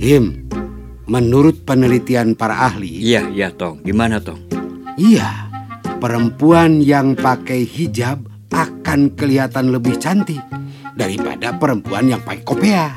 Him, menurut penelitian para ahli, Iya, iya, Tong. Gimana, Tong? iya, perempuan yang pakai hijab akan kelihatan lebih cantik daripada perempuan yang pakai kopiah.